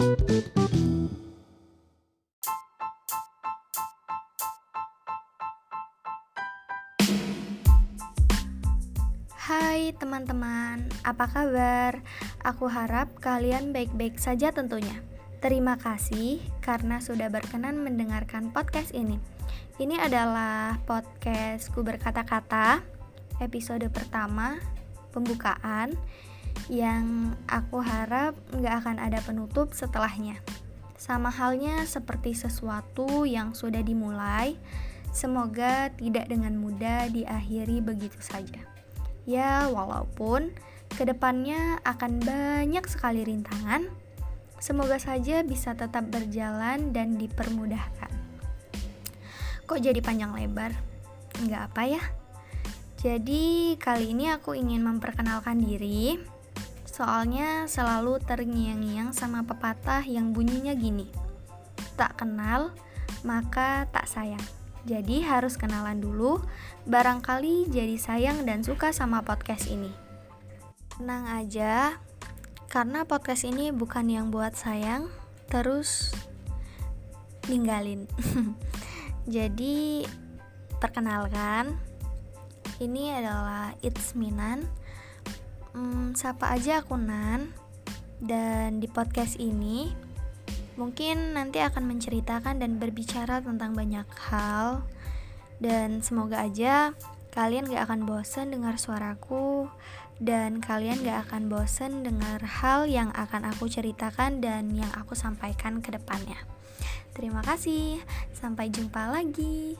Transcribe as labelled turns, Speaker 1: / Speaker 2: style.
Speaker 1: Hai teman-teman, apa kabar? Aku harap kalian baik-baik saja tentunya. Terima kasih karena sudah berkenan mendengarkan podcast ini. Ini adalah podcastku berkata-kata, episode pertama, pembukaan, yang aku harap nggak akan ada penutup setelahnya. Sama halnya seperti sesuatu yang sudah dimulai, semoga tidak dengan mudah diakhiri begitu saja. Ya, walaupun ke depannya akan banyak sekali rintangan, semoga saja bisa tetap berjalan dan dipermudahkan. Kok jadi panjang lebar? Nggak apa ya? Jadi, kali ini aku ingin memperkenalkan diri. Soalnya selalu terngiang-ngiang sama pepatah yang bunyinya gini. Tak kenal, maka tak sayang. Jadi harus kenalan dulu, barangkali jadi sayang dan suka sama podcast ini. Tenang aja, karena podcast ini bukan yang buat sayang, terus ninggalin. jadi perkenalkan, ini adalah It's Minan sapa aja aku Nan dan di podcast ini mungkin nanti akan menceritakan dan berbicara tentang banyak hal dan semoga aja kalian gak akan bosen dengar suaraku dan kalian gak akan bosen dengar hal yang akan aku ceritakan dan yang aku sampaikan ke depannya. Terima kasih, sampai jumpa lagi.